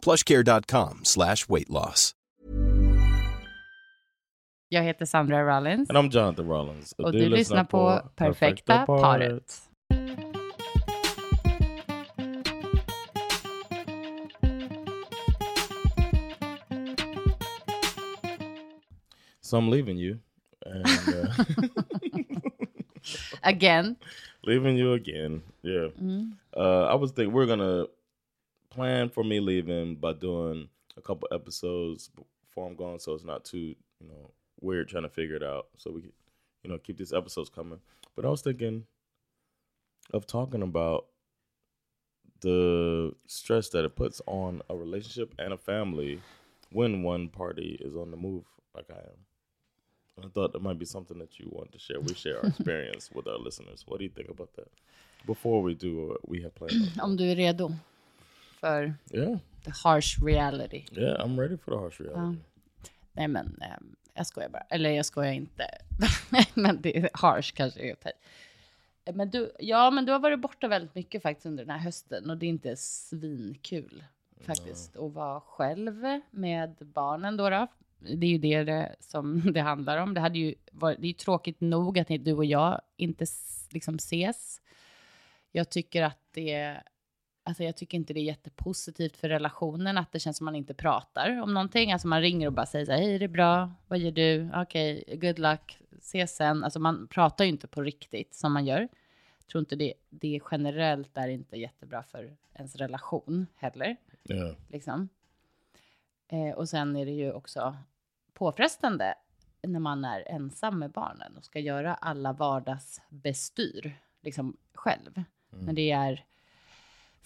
plushcare.com slash weight loss. Jag heter Sandra Rollins And I'm Jonathan Rollins. och du, lyssnar på Perfekta paret. So I'm leaving you. And, uh, Again. leaving you again. Yeah. Mm. Uh, I was thinking we're gonna plan for me leaving by doing a couple episodes before I'm gone, so it's not too you know weird trying to figure it out. So we, you know, keep these episodes coming. But I was thinking of talking about the stress that it puts on a relationship and a family when one party is on the move, like I am. I thought that might be something that you want to share. We share our experience with our listeners. What do you think about that? Before we do what we have planned. Om du är redo för Yeah, the harsh reality. yeah, I'm ready for the harsh reality. Nej men, ehm, jag skojar bara. Eller jag skojar inte. men det är harsh kanske är fel. Men du, ja, men du har varit borta väldigt mycket faktiskt under den här hösten och det är inte svinkul faktiskt att vara själv med barnen då. då. Det är ju det, det som det handlar om. Det, hade ju varit, det är tråkigt nog att du och jag inte liksom ses. Jag tycker att det Alltså jag tycker inte det är jättepositivt för relationen att det känns som man inte pratar om någonting. Alltså man ringer och bara säger så här, hej det är bra, vad gör du? Okej, good luck, ses sen. Alltså man pratar ju inte på riktigt som man gör. Jag tror inte det, det generellt är inte jättebra för ens relation heller. Yeah. Liksom. Eh, och sen är det ju också påfrestande när man är ensam med barnen och ska göra alla vardagsbestyr liksom själv. När det är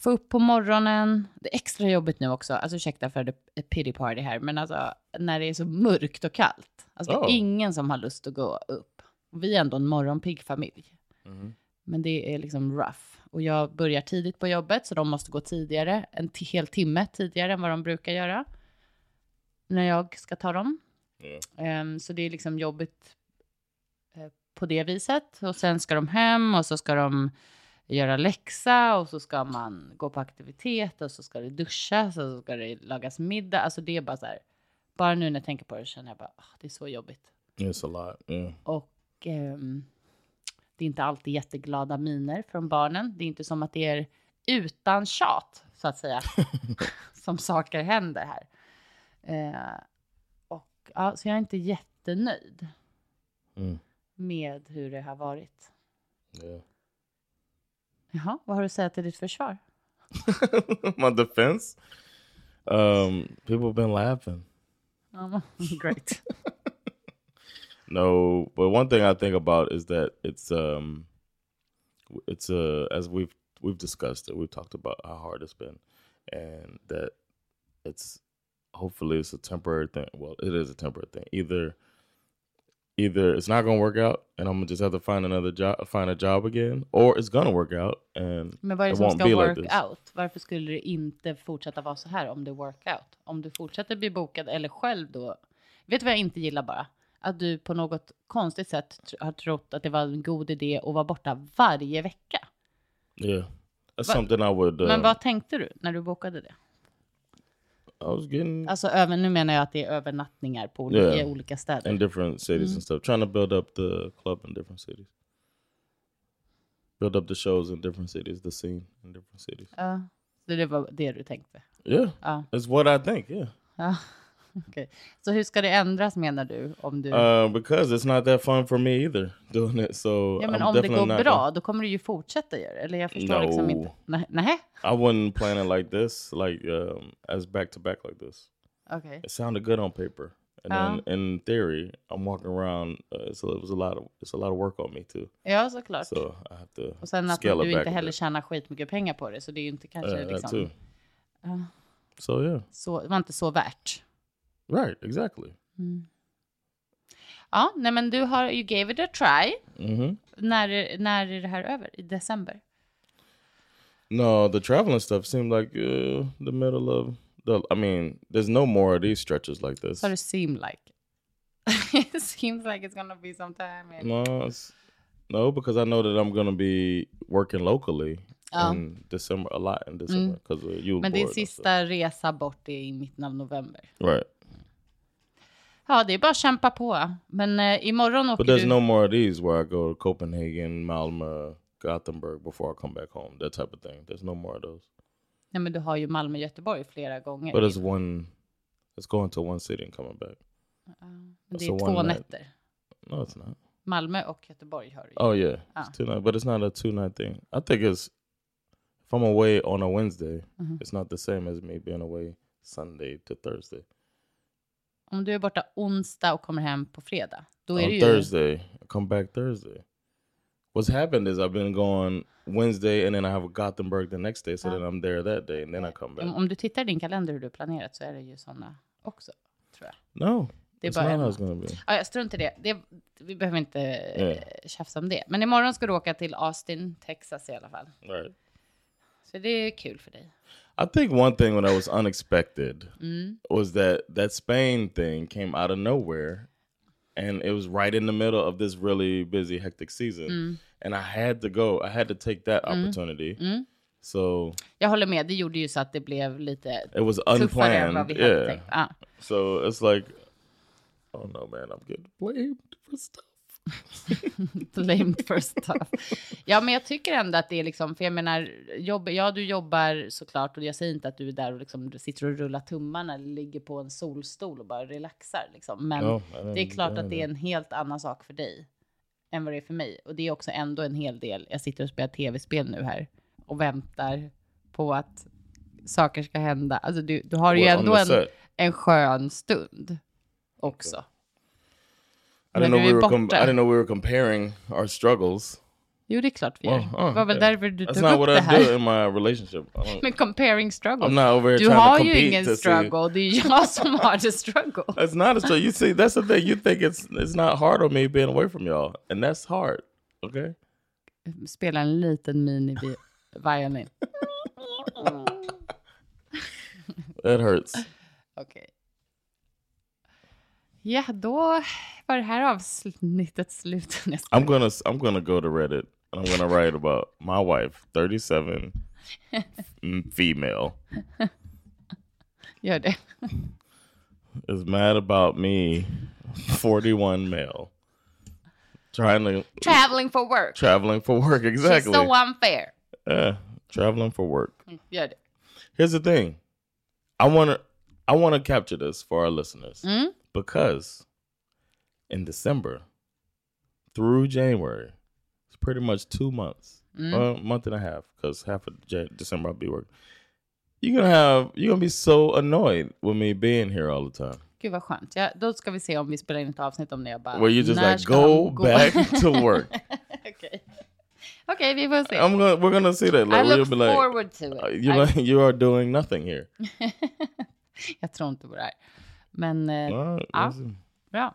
få upp på morgonen. Det är extra jobbigt nu också. Alltså ursäkta för the pity party här, men alltså när det är så mörkt och kallt. Alltså det är Oh. ingen som har lust att gå upp. Vi är ändå en morgonpigg familj. Men det är liksom rough. Och jag börjar tidigt på jobbet, så de måste gå tidigare, en hel timme tidigare än vad de brukar göra. När jag ska ta dem. Yeah. Ehm, så det är liksom jobbigt eh, på det viset. Och sen ska de hem och så ska de göra läxa och så ska man gå på aktivitet och så ska det duschas och så ska det lagas middag. Alltså det är bara så här. Bara nu när jag tänker på det känner jag bara, "Ah, det är så jobbigt. It's a lot. Yeah. Och ehm, det är inte alltid jätteglada miner från barnen. Det är inte som att det är utan tjat, så att säga, som saker händer här. Eh, och, ja, så jag är inte jättenöjd Mm. med hur det har varit. Yeah. Jaha, vad har du att säga till ditt försvar? My defense. Um, people have been laughing. Ja, great. No, but one thing I think about is that it's um, it's uh, as we've we've discussed it, we've talked about how hard it's been, and that it's hopefully it's a temporary thing. Well, it is a temporary thing. Either either it's not gonna work out, and I'm gonna just have to find another job, find a job again, or it's gonna work out, and Men vad är det som ska work like out? Varför skulle det inte fortsätta vara så här om det work out? Om du fortsätter bli bokad eller själv då? Vet du vad jag inte gillar bara? Att du på något konstigt sätt har trott att det var en god idé att vara borta varje vecka. Yeah, that's Va- something I would. Uh, Men vad tänkte du när du bokade det? Getting Alltså över, nu menar jag att det är övernattningar på olika, Yeah. i olika städer. in different cities and stuff, trying to build up the club in different cities. Build up the shows in different cities, the scene in different cities. Ja, så det var det du tänkte? Yeah, Ja. it's what I think. Yeah, Ja, okej. Så hur ska det ändras menar du? Om du... uh, because it's not that fun for me either doing it. So ja, men I'm om det går bra, då kommer du ju fortsätta göra det. Eller jag förstår liksom No. inte. Nej? I wouldn't plan it like this, like um, as back to back like this. okej. It sounded good on paper, and then in theory, I'm walking around. Uh, so it was a lot of it's a lot of work on me too. Ja, såklart. So I have to Och sen att du inte heller tjänar skitmycket pengar på det, så det är ju inte kanske that liksom, too. So yeah. så, det var inte så värt. Right, exactly. Ja, nej men du har, you gave it a try. Mm -hmm. När, när är det här över? I december? No, the traveling stuff seemed like uh, the middle of the. I mean, there's no more of these stretches like this. So it seem like. it seems like it's gonna be some time. in- No, no, because I know that I'm gonna be working locally in December a lot in December because of you. Men din sista resa bort är i mitten av november. right? Ja, det är bara att kämpa på. Men eh, imorgon åker But there's du... no more of these where I go to Copenhagen, Malmö, Gothenburg before I come back home. That type of thing. There's no more of those. Nej, men du har ju Malmö Göteborg flera gånger. But it's one. It's going to one city and coming back. Men det är två one night. nätter. No, it's not. Malmö och Göteborg har du ju. Oh yeah, Ah. it's two night, but it's not a two night thing. I think it's if I'm away on a Wednesday, Mm-hmm. it's not the same as me being away Sunday to Thursday. Om du är borta onsdag och kommer hem på fredag, då är on det ju... Thursday, I come back Thursday. What's happened is I've been going Wednesday and then I have Gothenburg the next day, so then I'm there that day and then I come back. Om, om du tittar i din kalender hur du planerat så är det ju sådana också, tror jag. No, Det är it's bara not gonna be. Ja, jag strunt i det. det. Vi behöver inte Ja. eh, tjafsa om det. Men imorgon ska du åka till Austin, Texas i alla fall. Right. Så det är kul för dig. I think one thing when I was unexpected Mm. was that that Spain thing came out of nowhere, and it was right in the middle of this really busy, hectic season, Mm. and I had to go. I had to take that opportunity. Mm. So Jag håller med, det gjorde ju så att det blev lite it was tuffare än vad unplanned. vi hade Yeah. tänkt. Ja. So it's like, oh no, man, I'm getting blamed for stuff. Blamed for stuff. Ja, men jag tycker ändå att det är liksom, för jag menar, jobb, ja du jobbar såklart och jag säger inte att du är där och liksom sitter och rullar tummarna eller ligger på en solstol och bara relaxar liksom. Men I det är klart I att det är en helt annan sak för dig än vad det är för mig. Och det är också ändå en hel del. Jag sitter och spelar tv-spel nu här och väntar på att saker ska hända. Alltså du, du har ju ändå en, en skön stund också. I didn't know du we were. Com- I borta. didn't know we were comparing our struggles. Jo, det är klart vi gör. Well, oh, det var väl okay. därför du That's tog not what I do in my relationship. Men comparing struggle. I'm not over here Du trying to har ju ingen struggle, det er är jag som har the struggle. That's not a struggle. You see, that's the thing. You think it's it's not hard on me being away from y'all, and that's hard. Okay. Spela en liten mini-violin. That hurts. Okej. Ja, då var det här avsnittet slut. I'm gonna I'm gonna go to Reddit and I'm gonna write about my wife, 37, female, Gör det. is mad about me, 41 male, trying to Traveling for work. traveling for work. exactly. She's so unfair. Yeah, traveling for work. Gör det. Here's the thing. I want to I want to capture this for our listeners Mm. because in December through January, it's pretty much two months, a month and a half, because half of Jan- December I'll be working. You're gonna have you're gonna be so annoyed with me being here all the time. Gud vad skönt. Ja, då ska vi se om vi spelar in ett avsnitt om det. Jag bara, Where you just like go back to work. Okej. Okej, vi får se. I'm gonna we're gonna see that. I Like look we'll be like forward to uh, it. you I- like, you are doing nothing here. jag tror inte på det här. Men eh, right, ja, bra.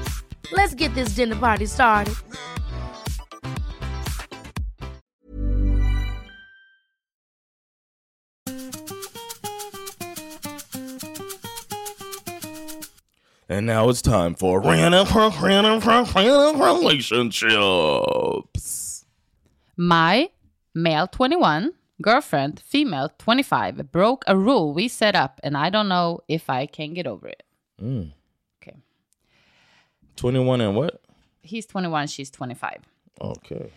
Let's get this dinner party started. And now it's time for random, random, random relationships. My male 21 girlfriend, female 25, broke a rule we set up, and I don't know if I can get over it. Mm. Okay. 21 and what? He's 21, she's 25. Okay.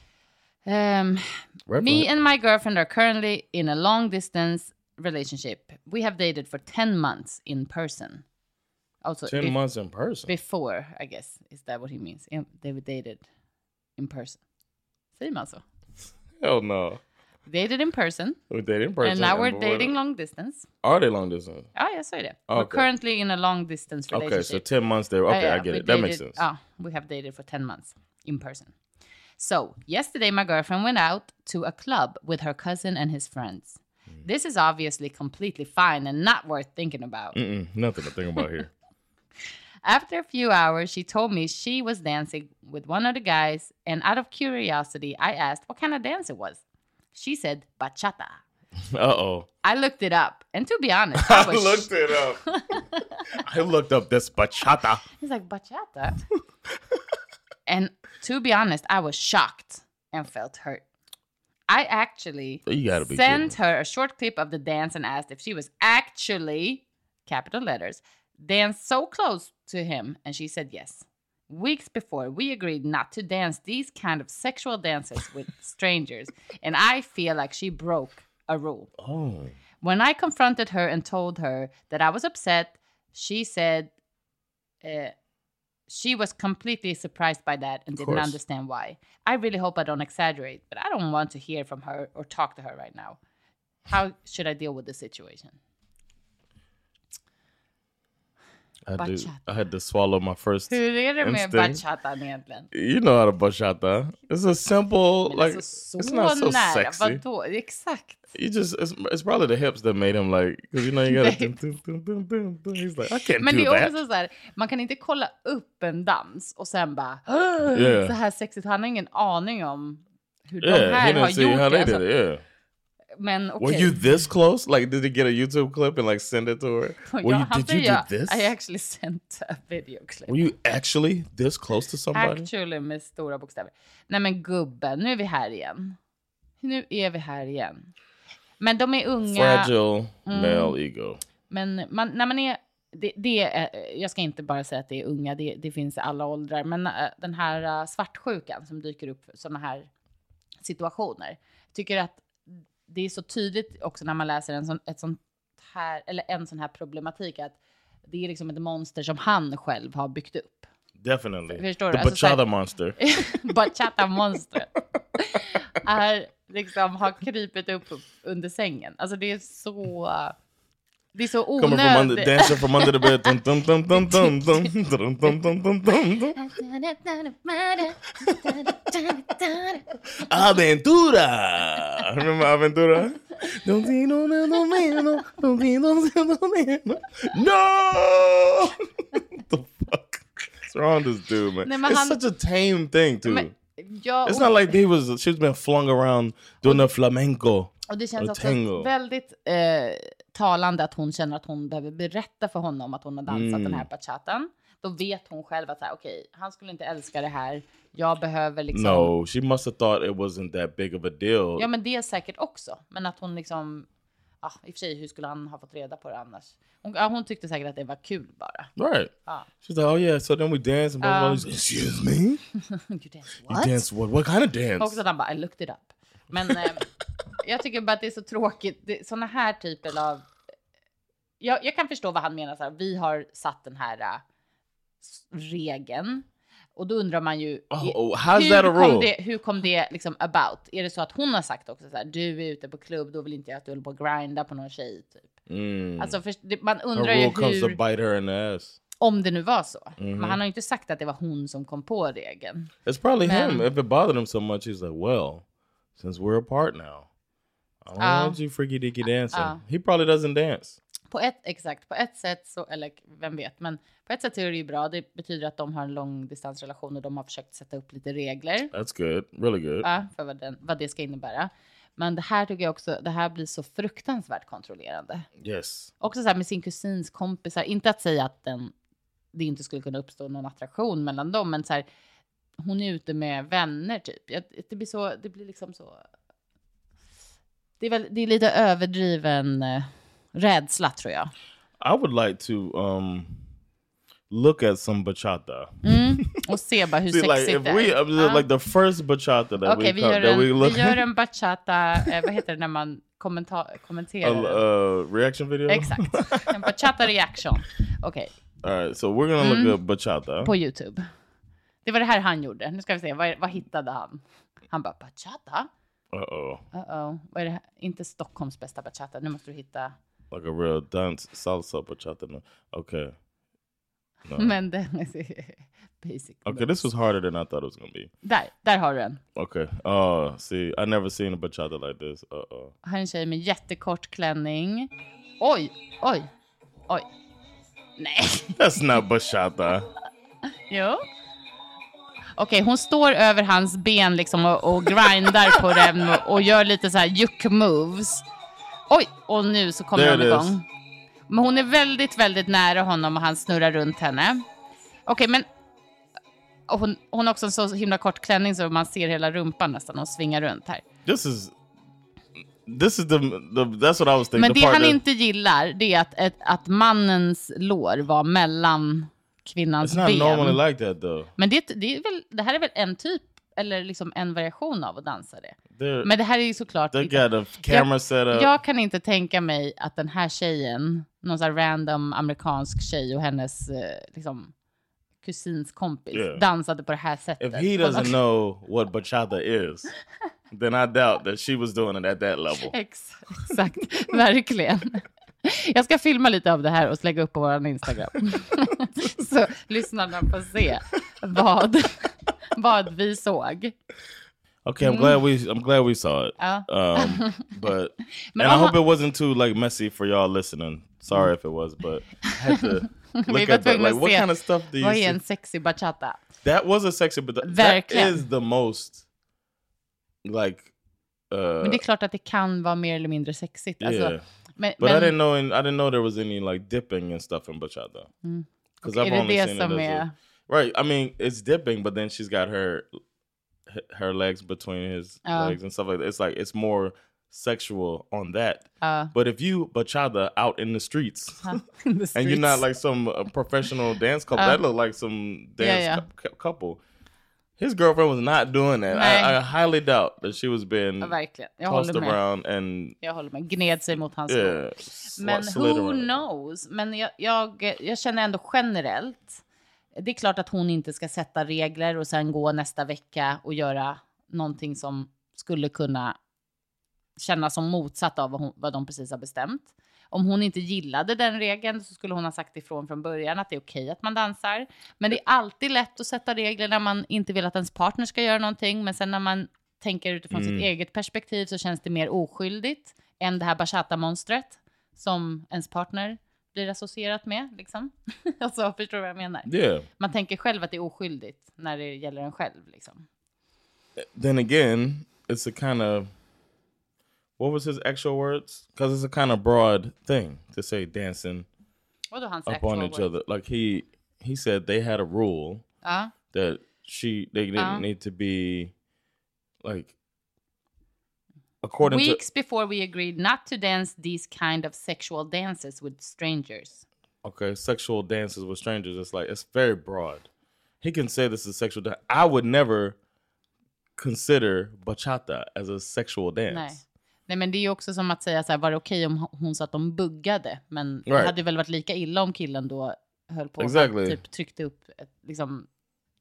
Um, me and my girlfriend are currently in a long distance relationship. We have dated for 10 months in person. Also, 10 bef- months in person. before, I guess. Is that what he means? Yeah, they were dated in person. Säger man så? Hell no. Dated in person. We dated in person. and now we're dating that- long distance. Are they long distance? Oh jag sa ju det. We're currently in a long distance relationship. Okay, so 10 months there. Okay, Yeah, I get it. That makes sense. Ah, we have dated for 10 months in person. So, yesterday my girlfriend went out to a club with her cousin and his friends. Hmm. This is obviously completely fine and not worth thinking about. Mm-mm, nothing to think about here. After a few hours, she told me she was dancing with one of the guys, and out of curiosity, I asked what kind of dance it was. She said bachata. Uh oh. I looked it up, and to be honest, I I looked it up. I looked up this bachata. He's like, bachata? and to be honest, I was shocked and felt hurt. I actually be sent her a short clip of the dance and asked if she was actually, capital letters, danced so close to him, and she said yes. Weeks before, we agreed not to dance these kind of sexual dances with strangers, and I feel like she broke a rule. Oh. When I confronted her and told her that I was upset, she said uh, she was completely surprised by that and didn't course. understand why. I really hope I don't exaggerate, but I don't want to hear from her or talk to her right now. How should I deal with the situation? I had, to, Bachata. I had to swallow my first. Hur är det med Instinct. bachatan egentligen? You know how to bachata. It's a simple, Men like, alltså, it's not so nära. sexy. Vadå? Exakt. You just, it's, it's probably the hips that made him like, because you know you gotta. Dun, dun, dun. He's like, I can't Men do det är också så här, man kan inte kolla upp en dans och sen bara Yeah. så här sexigt. Han har ingen aning om hur Yeah, de he här har didn't see gjort how det. they did Alltså, it. Yeah. Men okej. Were you this close? Like, did he get a YouTube clip and like send it to her? Were Ja, you, did you säger, do this? I actually sent a video clip. Were you actually this close to somebody? Actually med stora bokstäver. Nej men gubben, nu är vi här igen. Nu är vi här igen. Men de är unga. Fragile Mm. male ego. Men man, när man är, det, det är, jag ska inte bara säga att det är unga, det, det finns i alla åldrar. Men äh, den här äh, svartsjukan som dyker upp sådana här situationer. Jag tycker att det är så tydligt också när man läser en sån, ett sånt här, eller en sån här problematik att det är liksom ett monster som han själv har byggt upp. Definitely. Förstår du? the Alltså, så här- bachata monster. Är liksom har krypit upp under sängen. Alltså det är så... Det är så Coming from under, onödigt. dancing from under the bed. Dun, dun, dun, dun, dun, dun, dun, dun, dun, dun. Aventura! Remember Aventura? No the fuck? What's wrong with this dude, man? Nej, It's han- such a tame thing, too. Men, ja, It's och, not like he was. She's been flung around doing the flamenco. och det känns och också tango. väldigt eh, talande att hon känner att hon behöver berätta för honom att hon har dansat Mm. den här bachatan. Då vet hon själv att så okej, han skulle inte älska det här. Jag behöver liksom... No, she must have thought it wasn't that big of a deal. Ja, men det är säkert också. Men att hon liksom... Ja, I och för sig, hur skulle han ha fått reda på det annars? Hon, ja, hon tyckte säkert att det var kul bara. Right. Ja. She's like, oh yeah, so then we dance and blah, blah, Um. Excuse me? you dance You what? dance what? What kind of dance? Också att han bara, I looked it up. Men eh, jag tycker bara att det är så tråkigt. Det, såna här typer av... Jag, jag kan förstå vad han menar. Så här, vi har satt den här s- regeln. Och då undrar man ju... Oh, oh, hur kom? Det, hur kom det liksom about? Är det så att hon har sagt också så här, du är ute på klubb, då vill inte jag att du håller på att grinda på någon tjej. Typ. Mm. Alltså, för, det, man undrar ju hur, om det nu var så. Mhm. Men han har ju inte sagt att det var hon som kom på regeln. It's probably Man. him. If it bothered him so much, he's like, well, since we're apart now, I don't Ja. want you freaky dicky dancing. Ja. He probably doesn't dance. På ett, exakt, på ett sätt så, eller vem vet, men på ett sätt är det ju bra. Det betyder att de har en lång distansrelation och de har försökt sätta upp lite regler That's good. Really good. ja, för vad, den, vad det ska innebära. Men det här tycker jag också, det här blir så fruktansvärt kontrollerande. yes. Också så här med sin kusins kompisar, inte att säga att den det inte skulle kunna uppstå någon attraktion mellan dem. Men så här, hon är ute med vänner typ. Det blir så, det blir liksom så. Det är, väl, det är lite överdriven eh, rädsla tror jag. I would like to um look at some bachata. Mm. Och se bara hur See, sexigt like det är. we like the first bachata that Okej, we vi, co- gör en, we look vi gör en bachata, eh, vad heter det när man kommenterar? uh, reaction video. Exakt, en bachata reaction. Okej, All right, so we're gonna look up bachata. på YouTube. Det var det här han gjorde. Nu ska vi se, vad, vad hittade han? Han bara, bachata? Uh oh, Uh-oh. Vad är det här? Inte Stockholms bästa bachata. Nu måste du hitta. like a real dance salsa bachata. No. Okay, no. Men den är basic. okay, this was harder than I thought it was gonna be. Där, där har du den. Okay. Oh, see, I never seen a bachata like this. Uh oh. Här är en tjej med jättekort klänning. Oj, oj, oj. Nej, That's not bachata. jo. Okej, hon står över hans ben liksom och, och grindar på den och, och gör lite så här juck moves. Oj, och nu så kommer There it igång. Men hon är väldigt, väldigt nära honom och han snurrar runt henne. Okej, men och hon, hon har också en så himla kort klänning så man ser hela rumpan nästan och svingar runt här. This is this is the, the that's what I was thinking. Men the det han that- inte gillar det är att, ett, att mannens lår var mellan kvinnans It's not ben. normally like that though. Men det, det, är väl, det här är väl en typ, eller liksom en variation av att dansa det. They're, Men det här är ju såklart... they got a camera set up. jag kan inte tänka mig att den här tjejen, någon sån här random amerikansk tjej och hennes eh, liksom, kusins kompis Yeah. dansade på det här sättet. If he doesn't know what bachata is, then I doubt that she was doing it at that level. Ex- Exakt, verkligen. Jag ska filma lite av det här och lägga upp på vår Instagram. Så lyssnarna får se vad, vad vi såg. Okay, I'm glad we I'm glad we saw it. Ja. Um, but and I hope it wasn't too like messy for y'all listening. Sorry if it was, but I had to look at that. Like, what kind of stuff do you vad är en sexy bachata? That was a sexy, but th- that Verkligen. is the most like. Uh, Men det är klart att det kan vara mer eller mindre sexigt. yeah, Alltså, men, but I didn't know. In, I didn't know there was any like dipping and stuff in bachata. Because är det det som as är... a, right. I mean, it's dipping, but then she's got her her legs between his Oh. legs and stuff like that. It's like it's more sexual on that. Ja. But if you bachata out in the streets. in the And you're not like some uh, professional dance couple. Uh, that look like some dance yeah, yeah. cou- couple. His girlfriend was not doing that. I, I highly doubt that she was being Ja, verkligen. Jag tossed håller med. around and Jag håller med. Gned sig mot hans yeah, Men who around. knows? Men jag, jag, jag känner ändå generellt. Det är klart att hon inte ska sätta regler och sen gå nästa vecka och göra någonting som skulle kunna kännas som motsatt av vad, hon, vad de precis har bestämt. Om hon inte gillade den regeln så skulle hon ha sagt ifrån från början att det är okej att man dansar. Men det är alltid lätt att sätta regler när man inte vill att ens partner ska göra någonting. Men sen när man tänker utifrån sitt eget perspektiv så känns det mer oskyldigt än det här bachata-monstret som ens partner blir associerat med. Liksom. alltså, förstår du vad jag menar? Yeah. Man tänker själv att det är oskyldigt när det gäller en själv. Liksom. Then again, it's a kind of what was his actual words? Because it's a kind of broad thing to say dancing up on each words? other. Like he he said they had a rule Ja. that she they didn't Uh. need to be like according Weeks before we agreed not to dance these kind of sexual dances with strangers. okay sexual dances with strangers. It's like it's very broad. He can say this is sexual. I would never consider bachata as a sexual dance. Nej. Nej, men det är ju också som att säga så här, var det okej om hon sa att de buggade? Men det Right. hade väl varit lika illa om killen då höll på Exactly. och typ tryckte upp ett, liksom,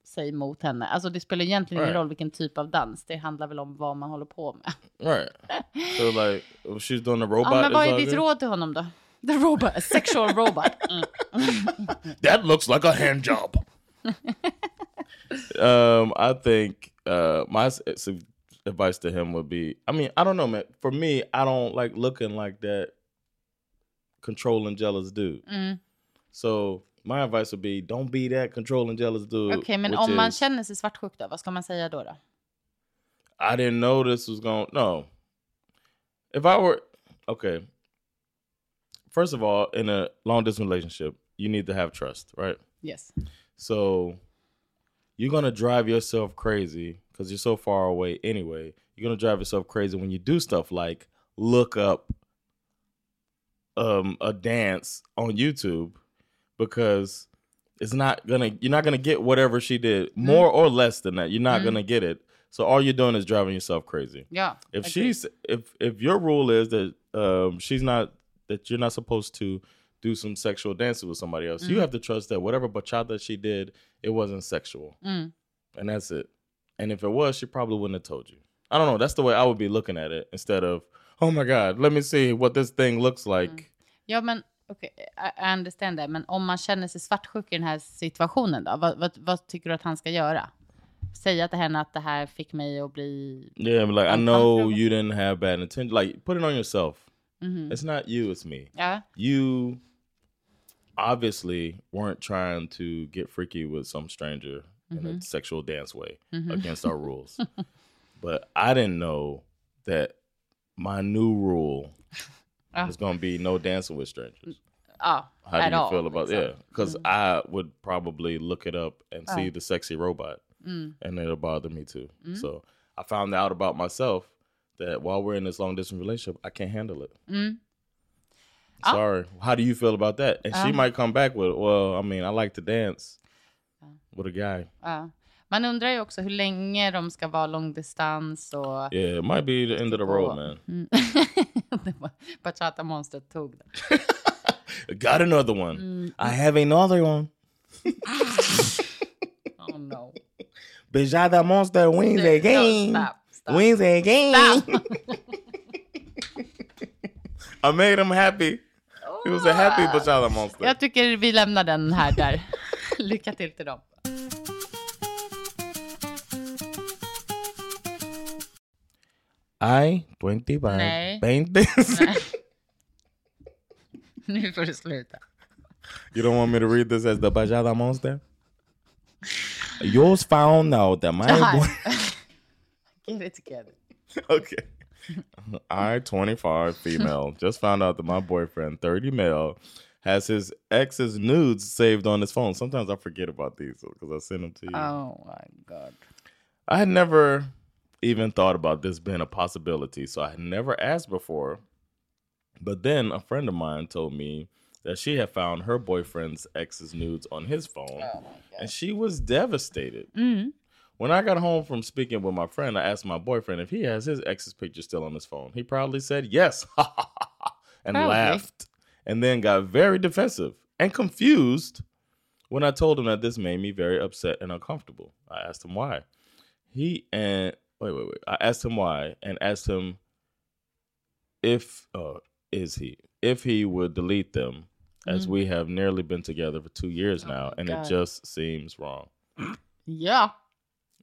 sig mot henne. Alltså det spelar egentligen ingen Right. roll vilken typ av dans. Det handlar väl om vad man håller på med. Right. so like she's doing the robot. Ja, men vad är ditt råd till honom då? The robot, a sexual robot. Mm. That looks like a hand job. um, I think uh, my advice to him would be I mean, I don't know, man. For me, I don't like looking like that controlling, jealous dude. Mm. So my advice would be don't be that controlling, jealous dude. Okej, men om man is, känner sig svartsjuk då, vad ska man säga då? då? I didn't know this was going no. If I were okay. First of all, in a long distance relationship, you need to have trust, right? Yes. So you're gonna drive yourself crazy because you're so far away anyway. You're gonna drive yourself crazy when you do stuff like look up um a dance on YouTube because it's not gonna you're not gonna get whatever she did more or less than that. You're not gonna get it. So all you're doing is driving yourself crazy. Yeah. If she's if if your rule is that um she's not that you're not supposed to do some sexual dances with somebody else, you have to trust that whatever bachata she did, it wasn't sexual. Mm. And that's it. And if it was, she probably wouldn't have told you. I don't know. That's the way I would be looking at it instead of, oh my God, let me see what this thing looks mm. like. Ja, men okay, I, understand that. Men om man känner sig svartsjuk i den här situationen då? Vad, vad, vad tycker du att han ska göra? Säga till henne att det här fick mig att bli... Yeah, but like I know you didn't have bad intention. Like put it on yourself. Mm-hmm. It's not you, it's me. Ja, you obviously weren't trying to get freaky with some stranger in a mm-hmm. sexual dance way mm-hmm. against our rules. But I didn't know that my new rule Ah. was going to be no dancing with strangers. ja How do you all, feel about liksom. yeah? Because mm-hmm. I would probably look it up and see ah. the sexy robot, mm. and it'll bother me too. Mm. So I found out about myself that while we're in this long distance relationship, I can't handle it. Ah. Sorry. How do you feel about that? And she um. might come back with, well, I mean, I like to dance with a guy. Ja. Man undrar ju också hur länge de ska vara långdistans och... Yeah, it might be the end of the road, man. Bachata-monstret tog det. Got another one. I have another one. Oh no. Bijada monster wins No, again. stop, stop. Wins again. Stop. I made him happy. He was a happy Bijada monster. Jag tycker vi lämnar den här där. Lycka till till dem. I 25. Nej. 20. Nu får du sluta. you don't want me to read this as the Bajada monster? Yours found out that my boy. Get it together. okay. I, 25 female, just found out that my boyfriend, 30 male, has his ex's nudes saved on his phone. Sometimes I forget about these because I send them to you. Oh my god. I had never even thought about this being a possibility, so I had never asked before. But then a friend of mine told me that she had found her boyfriend's ex's nudes on his phone, oh and she was devastated. Mm-hmm. When I got home from speaking with my friend, I asked my boyfriend if he has his ex's picture still on his phone. He proudly said yes, and Proudly. laughed, and then got very defensive and confused when I told him that this made me very upset and uncomfortable. I asked him why. He and wait, wait, wait. I asked him why and asked him if uh is he if he would delete them as we have nearly been together for two years now and God. it just seems wrong. Yeah.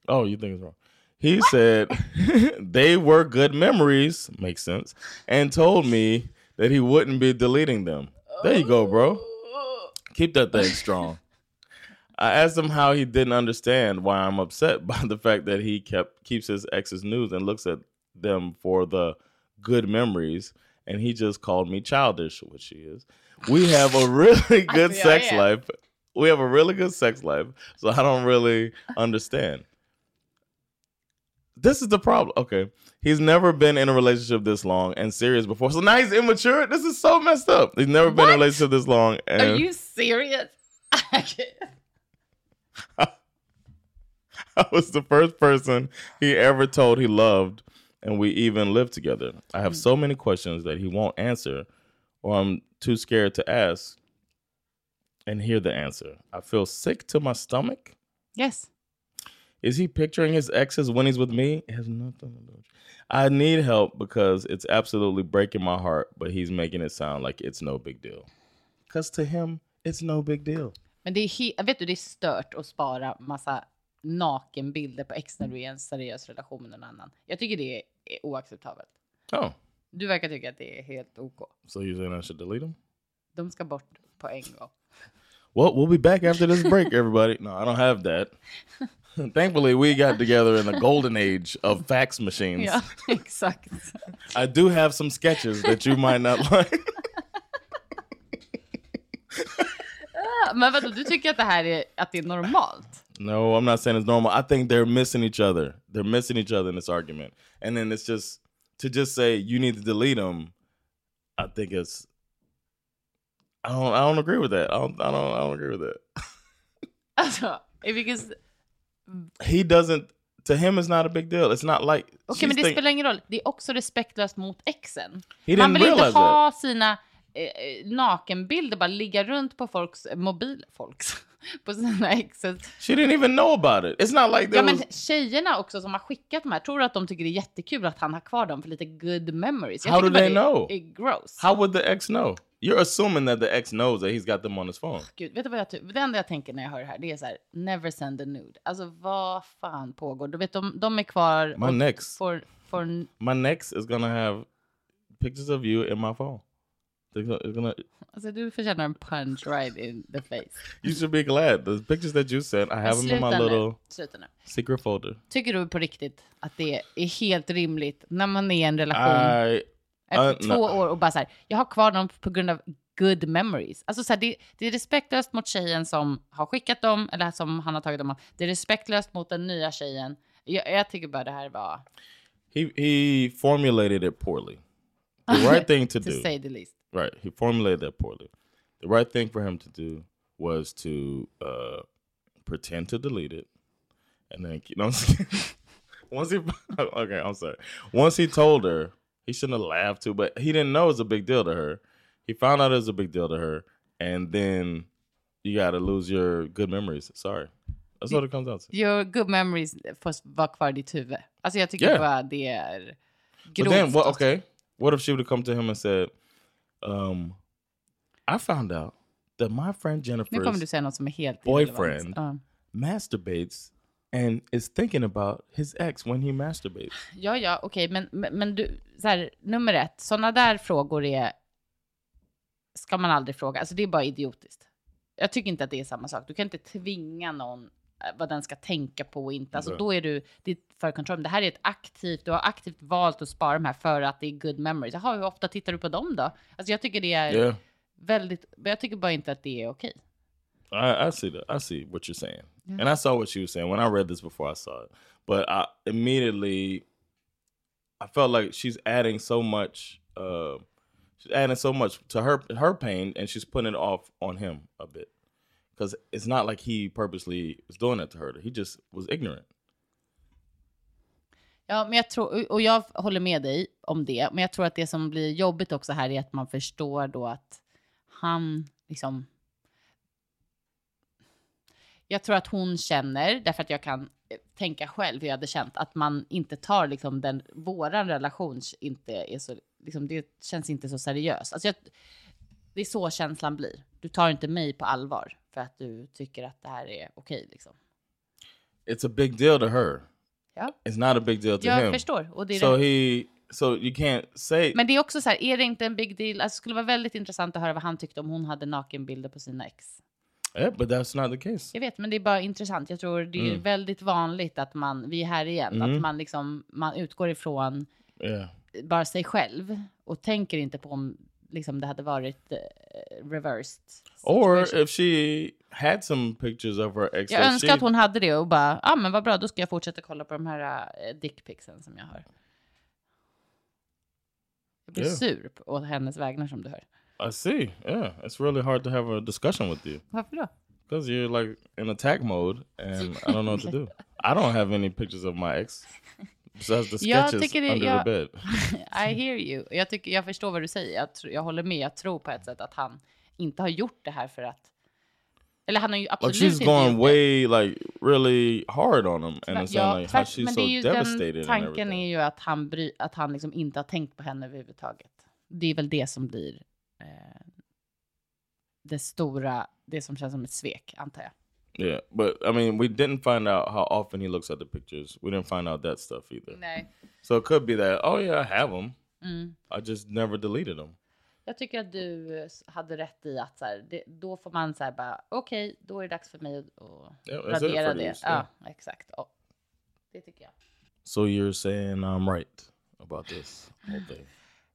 Oh, you think it's wrong? He said they were good memories, makes sense, and told me that he wouldn't be deleting them. There you go, bro. Keep that thing strong. I asked him how he didn't understand why I'm upset by the fact that he kept keeps his ex's news and looks at them for the good memories, and he just called me childish, which she is. We have a really good sex life. We have a really good sex life, so I don't really understand. This is the problem. Okay. He's never been in a relationship this long and serious before. So now he's immature. This is so messed up. He's never been in a relationship this long. And Are you serious? I was the first person he ever told he loved, and we even lived together. I have so many questions that he won't answer, or I'm too scared to ask and hear the answer. I feel sick to my stomach. yes. Is he picturing his exes when he's with me? It has nothing to do. with- I need help because it's absolutely breaking my heart, but he's making it sound like it's no big deal. Because to him, it's no big deal. Men det är, vet du, det är stört att spara massa nakenbilder på ex när du är i en seriös relation med någon annan. Jag tycker det är, oacceptabelt. Oh, Du verkar tycka att det är helt OK. so you're saying I should delete him? De ska bort på en gång. Well, we'll be back after this break, everybody. No, I don't have that. Thankfully, we got together in the golden age of fax machines. Ja, exakt. I do have some sketches that you might not like. Men vadå, du tycker att det här är, att det är normalt? No, I'm not saying it's normal. I think they're missing each other. They're missing each other in this argument. And then it's just to just say you need to delete them. I think it's. I don't. I don't agree with that. I don't. I don't. I don't agree with that. Alltså, because... he doesn't. To him, it's not a big deal. It's not like. Okej, men she's det think- spelar ingen roll. Det är också respektlöst mot exen. Man vill inte ha sina eh, nakenbilder bara ligga runt på folks mobil... Folks? På sina exes. She didn't even know about it. It's not like Ja, men tjejerna också som har skickat de här, tror att de tycker det är jättekul att han har kvar dem för lite good memories? How tycker do they det know? är gross. How would the ex know? You're assuming that the ex knows that he's got them on his phone. Gud, vet du vad jag det enda jag tänker när jag hör det här, det är så här, never send a nude. Alltså vad fan pågår? Du vet, de, de är kvar My och next, får, får my next is gonna have pictures of you in my phone. They're gonna, Alltså du förtjänar en punch right in the face. you should be glad. The pictures that you sent, I have them in my nu. little Sluta nu. secret folder. Tycker du på riktigt att det är helt rimligt när man är i en relation I, efter uh, två no. år och bara så här, jag har kvar dem på grund av good memories. Alltså så här, det, det är respektlöst mot tjejen som har skickat dem eller som han har tagit dem av. Det är respektlöst mot den nya tjejen. Jag, jag tycker bara det här var he he formulated it poorly. The right thing to to do. say the least. Right. He formulated that poorly. The right thing for him to do was to uh, pretend to delete it, and then you know. once he okay, I'm sorry. Once he told her, he shouldn't have laughed too, but he didn't know it was a big deal to her. He found out it was a big deal to her, and then you got to lose your good memories. Sorry, that's what it comes down to. Your good memories får vara kvar i ditt huvud. Alltså jag tycker Yeah. bara det är But grovt. then, what? Okay, what if she would have come to him and said, um, "I found out that my friend Nu kommer Jennifer's säga något som är helt boyfriend irrelevant. Ja. masturbates and is thinking about his ex when he masturbates." Ja, ja, okej, men, men, men du, så här, nummer ett, sådana där frågor är, ska man aldrig fråga. Alltså det är bara idiotiskt. Jag tycker inte att det är samma sak. Du kan inte tvinga någon vad den ska tänka på och inte. Alltså Nej. då är du, det är för kontroll. Det här är ett aktivt, du har aktivt valt att spara de här för att det är good memories. Jaha, hur ofta tittar du på dem då? Alltså jag tycker det är Yeah, väldigt, jag tycker bara inte att det är okej. I, I see that. I see what you're saying, and I saw what she was saying when I read this before I saw it. But I immediately, I felt like she's adding so much. Uh, she's adding so much to her her pain, and she's putting it off on him a bit because it's not like he purposely was doing that to her. He just was ignorant. Ja, men jag tror, och jag håller med dig om det, men jag tror att det som blir jobbigt också här är att man förstår då att han liksom... Jag tror att hon känner, därför att jag kan eh, tänka själv hur jag hade känt, att man inte tar liksom den, våran relation inte är så, liksom det känns inte så seriöst. Alltså jag, det är så känslan blir. Du tar inte mig på allvar för att du tycker att det här är okej liksom. It's a big deal to her. Ja, It's not a big deal to jag him. förstår. Och det är So det. he, so you can't say. Men det är också så här, är det inte en big deal? Alltså, det skulle vara väldigt intressant att höra vad han tyckte om hon hade nakenbilder på sina ex. yeah, but that's not the case. Jag vet, men det är bara intressant. Jag tror det är Mm. väldigt vanligt att man, vi är här igen, Mm. att man liksom, man utgår ifrån Yeah. bara sig själv och tänker inte på om liksom det hade varit eh, reversed. Or situation. if she had some pictures of her ex. Jag önskar she- att hon hade det och bara, ja ah, men vad bra, då ska jag fortsätta kolla på de här uh, dickpicsen som jag har. Jag blir Yeah. sur på hennes vägnar som du hör. I see. Yeah, it's really hard to have a discussion with you Varför då? because you're like in attack mode, and I don't know what to do. I don't have any pictures of my ex besides the Jag tycker det- under jag- the bed. I hear you. Jag, tycker, jag förstår vad du säger. Jag, jag håller med. Jag tror på ett sätt att han inte har gjort det här för att... Eller han har ju Like absolut she's inte going way like really hard on him, and it's Ja, like how she's men so ju devastated den tanken är ju att han, bry, att han liksom inte har tänkt på henne överhuvudtaget. Det är väl det som blir eh, det stora, det som känns som ett svek, antar jag. Yeah, but I mean, we didn't find out how often he looks at the pictures. We didn't find out that stuff either. Nej. So it could be that, oh yeah, I have them. Mm. I just never deleted them. Jag tycker att du eh, hade rätt i att så här, det, då får man så här bara, okej, då är det dags för mig att Yeah, radera det. these, Ja, yeah. exakt. Ja. Det tycker jag. So you're saying I'm right about this whole thing?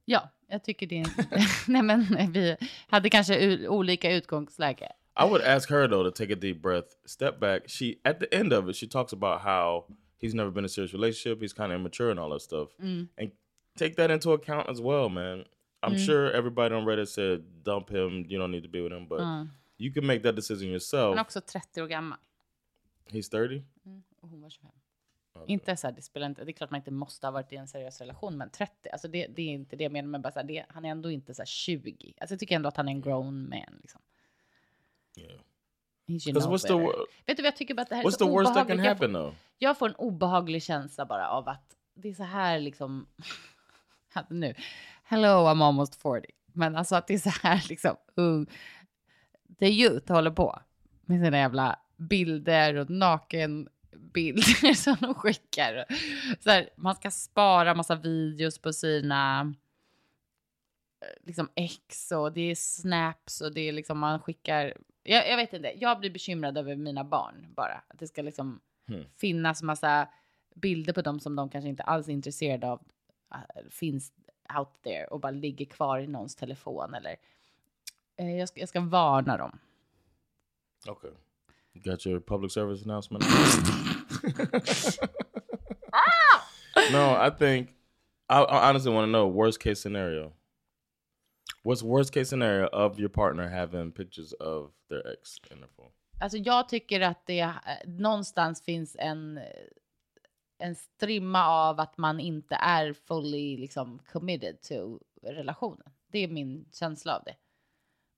Ja, jag tycker det är... Nej, men vi hade kanske olika utgångsläge. I would ask her though to take a deep breath, step back. She at the end of it, she talks about how he's never been in a serious relationship, he's kind of immature and all that stuff, Mm. and take that into account as well, man. I'm Mm. sure everybody on Reddit said dump him, you don't need to be with him, but Mm. you can make that decision yourself. Han är också 30 år gammal. He's 30. Och hon var 25. Inte så här, det spelar inte, det är klart man inte måste ha varit i en seriös relation, men 30, alltså det, det är inte det jag menar, men bara så här, det, han är ändå inte så här 20. Alltså jag tycker ändå att han är en grown man liksom. Yeah. What's the Vet du vad jag tycker att det här är What's the worst that can happen får- though? Jag får en obehaglig känsla bara av att det är så här liksom, att nu, hello I'm almost 40. Men alltså att det är så här liksom, ung, the youth håller på med sina jävla bilder och nakenbilder som de skickar. Så här, man ska spara massa videos på sina eh, liksom ex och det är snaps och det är liksom man skickar. Jag, jag vet inte, jag blir bekymrad över mina barn bara. Att det ska liksom Hmm. finnas massa bilder på dem som de kanske inte alls är intresserade av. äh, finns out there och bara ligger kvar i någons telefon eller. Eh, jag, ska, jag ska varna dem. Okay. Got your public service announcement? no, I think I, I honestly want to know worst case scenario. What's worst case scenario of your partner having pictures of their ex in their phone? Alltså jag tycker att det eh, någonstans finns en, en strimma av att man inte är fully liksom committed to relationen. Det är min känsla av det.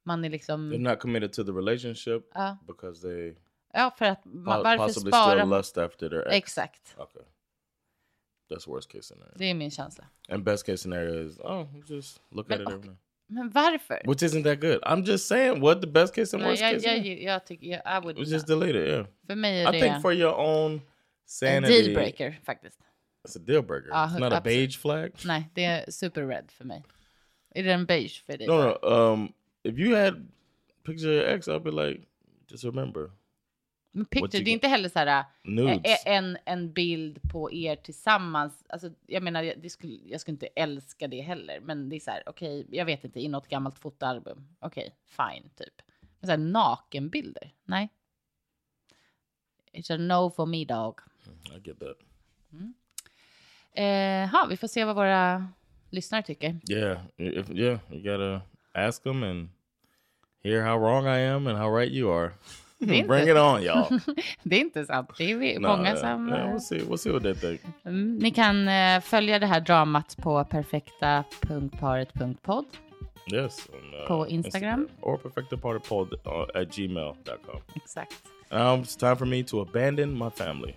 Man är liksom, They're not committed to the relationship ja, because they ja för att man, varför possibly spara? lust after their ex. Exakt, Okay. That's worst case scenario. det är min känsla. And best case scenario is oh, just look at Men it every. Men varför? Which isn't that good. I'm just saying what the best case and worst jag, case. jag, scenario. jag, tycker, jag, I would just delete it. Yeah. För mig är I think for your own en sanity, dealbreaker faktiskt. it's a deal breaker. Ah, it's not a absolut. beige flag. Nej, det är super red för mig. Är det en beige för dig? No, no. Um, if you had picture of your ex, I'd be like, just remember Men picture, det är inte heller så här nudes. ä- en, en bild på er tillsammans. Alltså, jag menar, det skulle, jag skulle inte älska det heller, men det är så här, okej, jag vet inte, i något gammalt fotoalbum. Okej, fine, typ. Men så här nakenbilder, nej. It's a no for me dog. I get that. Eh, ha, vi får se vad våra lyssnare tycker. Yeah, if yeah, you gotta ask them and hear how wrong I am and how right you are. Inte- Bring it on, y'all. det är inte sant, det är vi- No, många yeah, som... yeah, eh, we'll see. We'll see what they think. Mm, ni kan eh, följa det här dramat på perfekta.paret.podd. Yes, on, uh, På Instagram. or perfectapartypod uh, at gmail.com. Exakt. Um, it's time for me to abandon my family.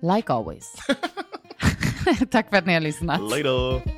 Like always. Tack för att ni har lyssnat. Later.